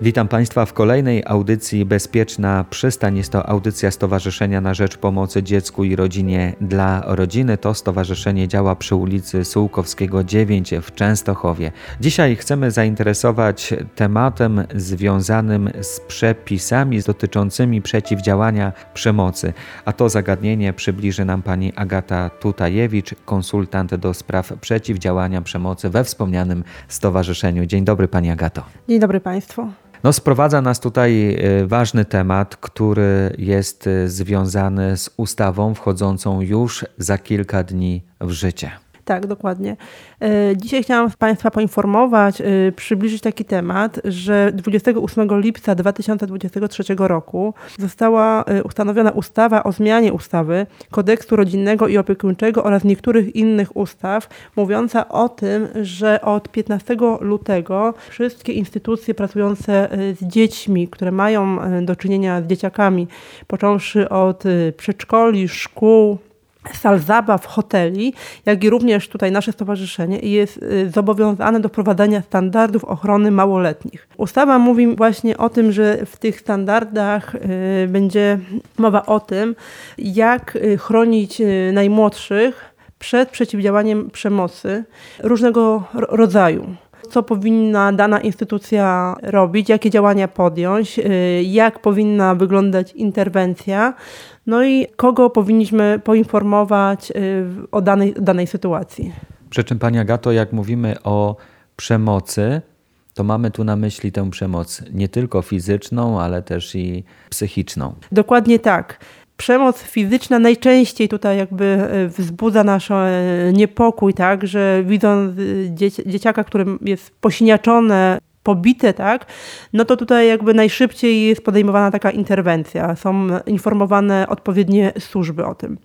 Witam Państwa w kolejnej audycji Bezpieczna Przystań. Jest to audycja Stowarzyszenia na Rzecz Pomocy Dziecku i Rodzinie dla Rodziny. To stowarzyszenie działa przy ulicy Sułkowskiego 9 w Częstochowie. Dzisiaj chcemy zainteresować tematem związanym z przepisami dotyczącymi przeciwdziałania przemocy. A to zagadnienie przybliży nam pani Agata Tutajewicz, konsultant do spraw przeciwdziałania przemocy we wspomnianym stowarzyszeniu. Dzień dobry Pani Agato. Dzień dobry Państwu. No, sprowadza nas tutaj y, ważny temat, który jest y, związany z ustawą wchodzącą już za kilka dni w życie. Tak, dokładnie. E, dzisiaj chciałam Państwa poinformować, e, przybliżyć taki temat, że 28 lipca 2023 roku została e, ustanowiona ustawa o zmianie ustawy kodeksu rodzinnego i opiekuńczego oraz niektórych innych ustaw, mówiąca o tym, że od 15 lutego wszystkie instytucje pracujące z dziećmi, które mają do czynienia z dzieciakami, począwszy od przedszkoli, szkół, sal zabaw, hoteli, jak i również tutaj nasze stowarzyszenie jest y, zobowiązane do wprowadzania standardów ochrony małoletnich. Ustawa mówi właśnie o tym, że w tych standardach y, będzie mowa o tym, jak y, chronić najmłodszych przed przeciwdziałaniem przemocy różnego rodzaju co powinna dana instytucja robić, jakie działania podjąć, jak powinna wyglądać interwencja, no i kogo powinniśmy poinformować y, o danej, danej sytuacji. Przy czym, Pani Agato, jak mówimy o przemocy, to mamy tu na myśli tę przemoc nie tylko fizyczną, ale też i psychiczną. Dokładnie tak. Przemoc fizyczna najczęściej tutaj jakby y, wzbudza nasz niepokój, tak, że widząc dzieciaka, którym jest posiniaczone pobite, tak, no to tutaj jakby najszybciej jest podejmowana taka interwencja. Są informowane odpowiednie służby o tym.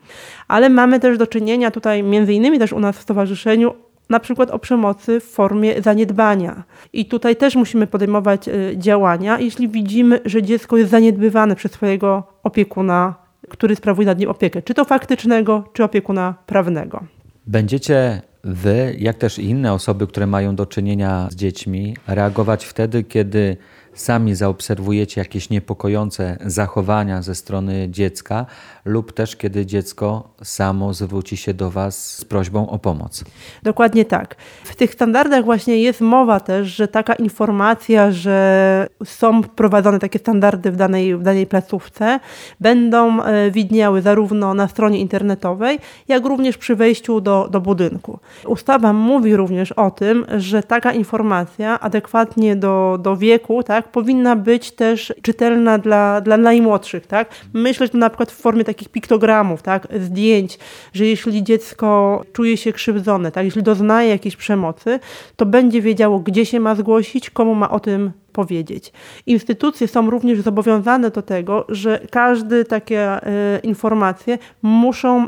Ale mamy też do czynienia tutaj między innymi też u nas w stowarzyszeniu na przykład o przemocy w formie zaniedbania. I tutaj też musimy podejmować działania, jeśli widzimy, że dziecko jest zaniedbywane przez swojego opiekuna, który sprawuje nad nim opiekę, czy to faktycznego, czy opiekuna prawnego. Będziecie wy, jak też inne osoby, które mają do czynienia z dziećmi, reagować wtedy, kiedy sami zaobserwujecie jakieś niepokojące zachowania ze strony dziecka, lub też kiedy dziecko samo zwróci się do Was z prośbą o pomoc. Dokładnie tak. W tych standardach właśnie jest mowa też, że taka informacja, że są wprowadzone takie standardy w danej, w danej placówce, będą e, widniały zarówno na stronie internetowej, jak również przy wejściu do, do budynku. Ustawa mówi również o tym, że taka informacja adekwatnie do, do wieku tak, powinna być też czytelna dla, dla najmłodszych. Tak? Myślę, że na przykład w formie takich piktogramów, tak, zdjęć, że jeśli dziecko czuje się krzywdzone, tak, jeśli doznaje jakiejś przemocy, to będzie wiedziało, gdzie się ma zgłosić, komu ma o tym powiedzieć. Instytucje są również zobowiązane do tego, że każde takie y, informacje muszą y,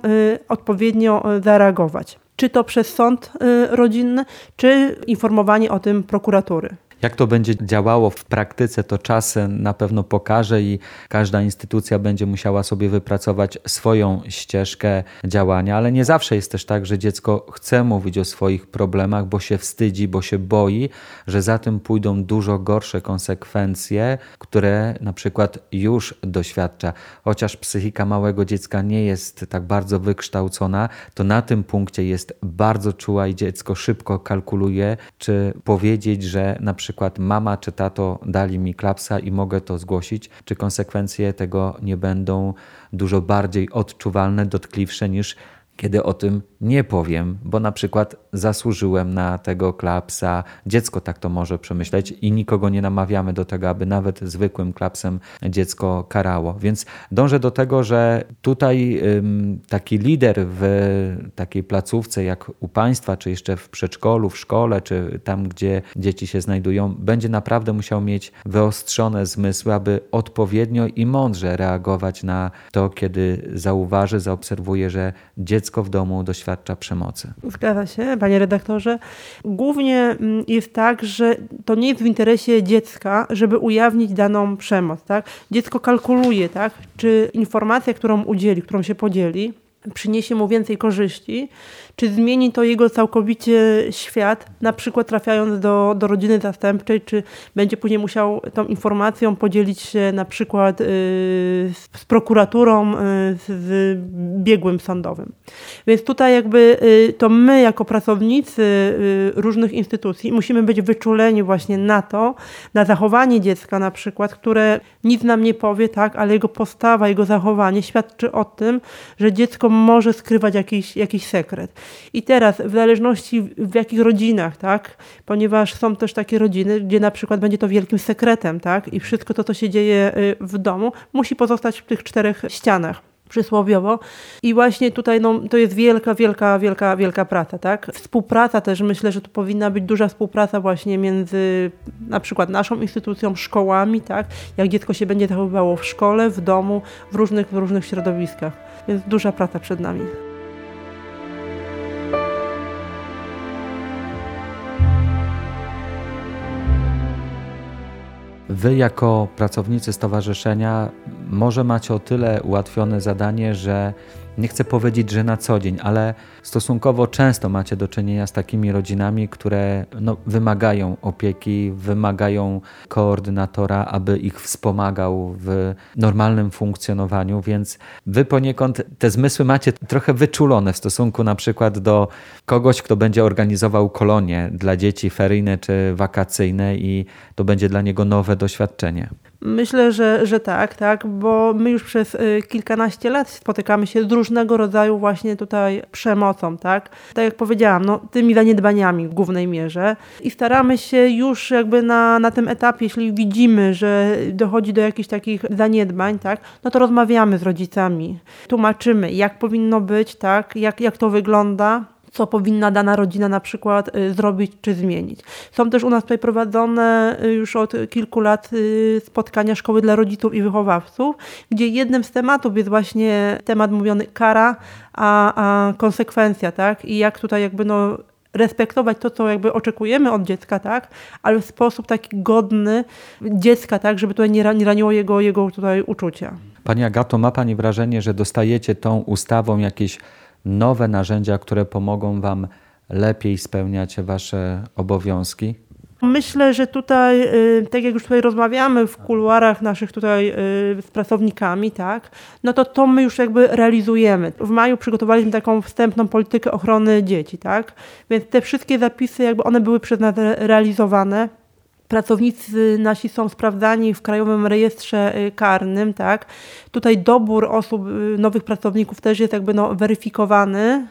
odpowiednio e, zareagować. Czy to przez sąd y, rodzinny, czy informowanie o tym prokuratury. Jak to będzie działało w praktyce, to czas na pewno pokaże i każda instytucja będzie musiała sobie wypracować swoją ścieżkę działania, ale nie zawsze jest też tak, że dziecko chce mówić o swoich problemach, bo się wstydzi, bo się boi, że za tym pójdą dużo gorsze konsekwencje, które na przykład już doświadcza. Chociaż psychika małego dziecka nie jest tak bardzo wykształcona, to na tym punkcie jest bardzo czuła i dziecko szybko kalkuluje, czy powiedzieć, że na przykład przykład mama czy tato dali mi klapsa i mogę to zgłosić, czy konsekwencje tego nie będą dużo bardziej odczuwalne, dotkliwsze niż kiedy o tym nie powiem, bo na przykład zasłużyłem na tego klapsa. Dziecko tak to może przemyśleć i nikogo nie namawiamy do tego, aby nawet zwykłym klapsem dziecko karało. Więc dążę do tego, że tutaj taki lider w takiej placówce jak u państwa, czy jeszcze w przedszkolu, w szkole, czy tam, gdzie dzieci się znajdują, będzie naprawdę musiał mieć wyostrzone zmysły, aby odpowiednio i mądrze reagować na to, kiedy zauważy, zaobserwuje, że dziecko w domu doświadcza doświadcza przemocy. Zgadza się, panie redaktorze. Głównie mm, jest tak, że to nie jest w interesie dziecka, żeby ujawnić daną przemoc. Tak? Dziecko kalkuluje, tak? czy informacja, którą udzieli, którą się podzieli, przyniesie mu więcej korzyści, czy zmieni to jego całkowicie świat, na przykład trafiając do, do rodziny zastępczej, czy będzie później musiał tą informacją podzielić się na przykład yy, z prokuraturą, yy, z biegłym sądowym. Więc tutaj jakby yy, to my jako pracownicy y, różnych instytucji musimy być wyczuleni właśnie na to, na zachowanie dziecka na przykład, które nic nam nie powie, tak, ale jego postawa, jego zachowanie świadczy o tym, że dziecko może skrywać jakiś, jakiś sekret. I teraz w zależności w jakich rodzinach, tak, ponieważ są też takie rodziny, gdzie na przykład będzie to wielkim sekretem, tak, i wszystko to, co się dzieje y, w domu, musi pozostać w tych czterech ścianach przysłowiowo. I właśnie tutaj no, to jest wielka, wielka, wielka, wielka praca, tak? Współpraca też, myślę, że tu powinna być duża współpraca właśnie między na przykład naszą instytucją, szkołami, tak? Jak dziecko się będzie zachowywało w szkole, w domu, w różnych, w różnych środowiskach. Więc duża praca przed nami. Wy, jako pracownicy stowarzyszenia, może macie o tyle ułatwione zadanie, że nie chcę powiedzieć, że na co dzień, ale stosunkowo często macie do czynienia z takimi rodzinami, które no, wymagają opieki, wymagają koordynatora, aby ich wspomagał w normalnym funkcjonowaniu, więc wy poniekąd te zmysły macie trochę wyczulone w stosunku na przykład do kogoś, kto będzie organizował kolonie dla dzieci feryjne czy wakacyjne i to będzie dla niego nowe doświadczenie. Myślę, że, że tak, tak, bo my już przez y, kilkanaście lat spotykamy się z różnego rodzaju właśnie tutaj przemocą, tak. Tak jak powiedziałam, no, tymi zaniedbaniami w głównej mierze i staramy się już jakby na, na tym etapie, jeśli widzimy, że dochodzi do jakichś takich zaniedbań, tak, no to rozmawiamy z rodzicami, tłumaczymy, jak powinno być, tak, jak, jak to wygląda, co powinna dana rodzina na przykład y, zrobić czy zmienić. Są też u nas tutaj prowadzone y, już od kilku lat y, spotkania szkoły dla rodziców i wychowawców, gdzie jednym z tematów jest właśnie temat mówiony kara, a, a konsekwencja, tak? I jak tutaj jakby no respektować to, co jakby oczekujemy od dziecka, tak, ale w sposób taki godny dziecka, tak, żeby tutaj nie, raniło jego, jego tutaj uczucia. Pani Agato, ma Pani wrażenie, że dostajecie tą ustawą jakieś nowe narzędzia, które pomogą Wam lepiej spełniać Wasze obowiązki? Myślę, że tutaj, y, tak jak już tutaj rozmawiamy w kuluarach naszych tutaj y, z pracownikami, tak, no to to my już jakby realizujemy. W maju przygotowaliśmy taką wstępną politykę ochrony dzieci, tak, więc te wszystkie zapisy jakby one były przez nas realizowane. Pracownicy nasi są sprawdzani w Krajowym Rejestrze y, Karnym, tak. Tutaj dobór osób, y, nowych pracowników też jest jakby no, weryfikowany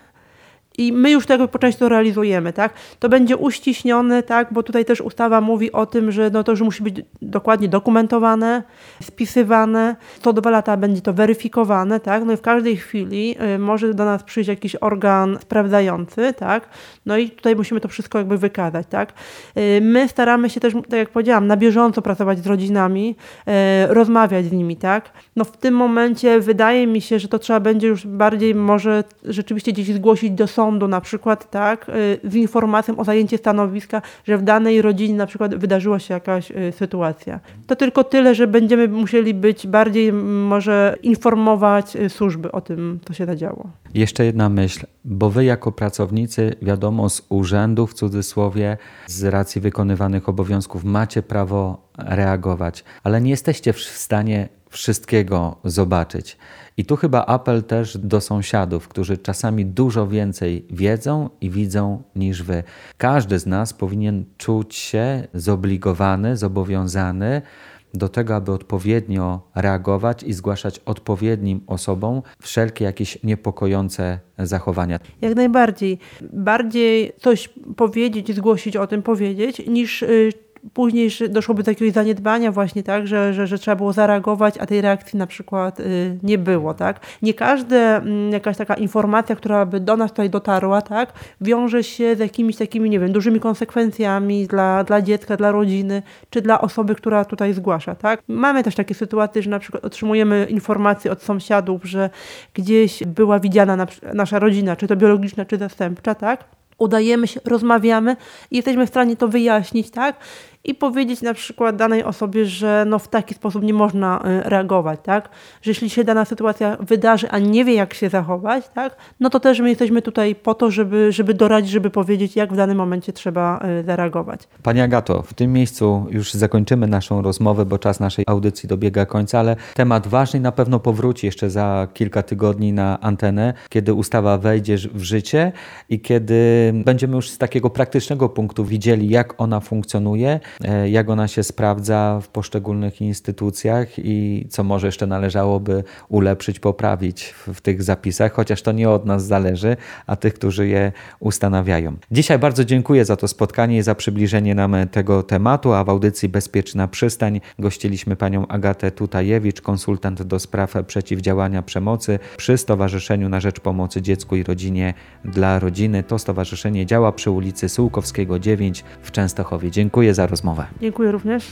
i my już tego po części realizujemy, tak? To będzie uściśnione, tak? Bo tutaj też ustawa mówi o tym, że no to już musi być dokładnie dokumentowane, spisywane. Co dwa lata będzie to weryfikowane, tak? No i w każdej chwili y, może do nas przyjść jakiś organ sprawdzający, tak? No i tutaj musimy to wszystko jakby wykazać, tak? Y, my staramy się też, tak jak powiedziałam, na bieżąco pracować z rodzinami, y, rozmawiać z nimi, tak? No w tym momencie wydaje mi się, że to trzeba będzie już bardziej może rzeczywiście gdzieś zgłosić do sądu, sądu na przykład, tak, y, z informacją o zajęcie stanowiska, że w danej rodzinie na przykład wydarzyła się jakaś y, sytuacja. To tylko tyle, że będziemy musieli być bardziej może informować y, służby o tym, co się zadziało. Jeszcze jedna myśl, bo wy jako pracownicy, wiadomo, z urzędu w cudzysłowie, z racji wykonywanych obowiązków macie prawo reagować, ale nie jesteście w stanie wszystkiego zobaczyć. I tu chyba apel też do sąsiadów, którzy czasami dużo więcej wiedzą i widzą niż wy. Każdy z nas powinien czuć się zobligowany, zobowiązany do tego, aby odpowiednio reagować i zgłaszać odpowiednim osobom wszelkie jakieś niepokojące zachowania. Jak najbardziej. Bardziej coś powiedzieć, zgłosić o tym, powiedzieć, niż y, później doszłoby do jakiegoś zaniedbania właśnie, tak, że, że, że trzeba było zareagować, a tej reakcji na przykład y, nie było, tak. Nie każda y, jakaś taka informacja, która by do nas tutaj dotarła, tak, wiąże się z jakimiś takimi, nie wiem, dużymi konsekwencjami dla, dla dziecka, dla rodziny, czy dla osoby, która tutaj zgłasza, tak. Mamy też takie sytuacje, że na przykład otrzymujemy informacje od sąsiadów, że gdzieś była widziana na, nasza rodzina, czy to biologiczna, czy zastępcza, tak, udajemy się, rozmawiamy i jesteśmy w stanie to wyjaśnić, tak? i powiedzieć na przykład danej osobie, że no w taki sposób nie można y, reagować, tak? Że jeśli się dana sytuacja wydarzy, a nie wie jak się zachować, tak? No to też my jesteśmy tutaj po to, żeby, żeby doradzić, żeby powiedzieć, jak w danym momencie trzeba y, zareagować. Pani Agato, w tym miejscu już zakończymy naszą rozmowę, bo czas naszej audycji dobiega końca, ale temat ważny na pewno powróci jeszcze za kilka tygodni na antenę, kiedy ustawa wejdzie w życie i kiedy będziemy już z takiego praktycznego punktu widzieli, jak ona funkcjonuje, E, jak ona się sprawdza w poszczególnych instytucjach i co może jeszcze należałoby ulepszyć, poprawić w, tych zapisach, chociaż to nie od nas zależy, a tych, którzy je ustanawiają. Dzisiaj bardzo dziękuję za to spotkanie i za przybliżenie nam tego tematu, a w audycji Bezpieczna Przystań gościliśmy panią Agatę Tutajewicz, konsultant do spraw przeciwdziałania przemocy przy Stowarzyszeniu na Rzecz Pomocy Dziecku i Rodzinie dla Rodziny. To stowarzyszenie działa przy ulicy Sułkowskiego 9 w Częstochowie. Dziękuję za rozmowę. Dziękuję również.